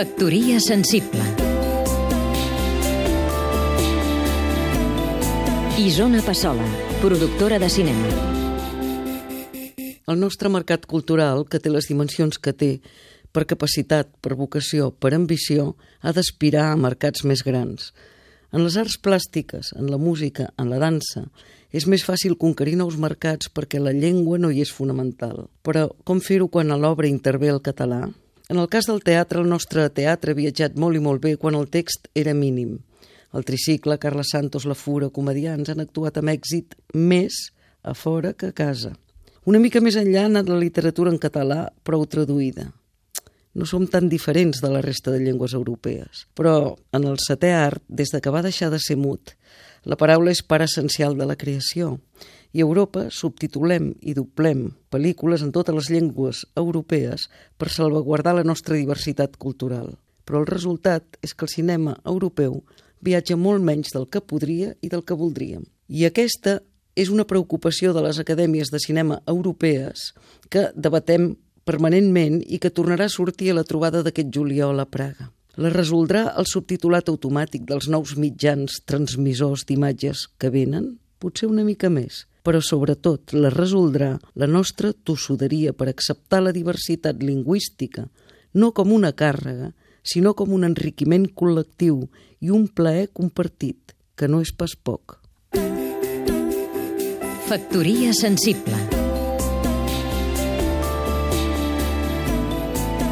Factoria sensible Isona Passola, productora de cinema El nostre mercat cultural, que té les dimensions que té, per capacitat, per vocació, per ambició, ha d'aspirar a mercats més grans. En les arts plàstiques, en la música, en la dansa, és més fàcil conquerir nous mercats perquè la llengua no hi és fonamental. Però com fer-ho quan a l'obra intervé el català? En el cas del teatre, el nostre teatre ha viatjat molt i molt bé quan el text era mínim. El tricicle, Carles Santos, La Fura, comedians han actuat amb èxit més a fora que a casa. Una mica més enllà ha anat la literatura en català, prou traduïda no som tan diferents de la resta de llengües europees. Però en el setè art, des de que va deixar de ser mut, la paraula és part essencial de la creació. I a Europa subtitulem i doblem pel·lícules en totes les llengües europees per salvaguardar la nostra diversitat cultural. Però el resultat és que el cinema europeu viatja molt menys del que podria i del que voldríem. I aquesta és una preocupació de les acadèmies de cinema europees que debatem permanentment i que tornarà a sortir a la trobada d'aquest juliol a Praga. La resoldrà el subtitulat automàtic dels nous mitjans transmissors d'imatges que venen? Potser una mica més, però sobretot la resoldrà la nostra tossuderia per acceptar la diversitat lingüística, no com una càrrega, sinó com un enriquiment col·lectiu i un plaer compartit, que no és pas poc. Factoria sensible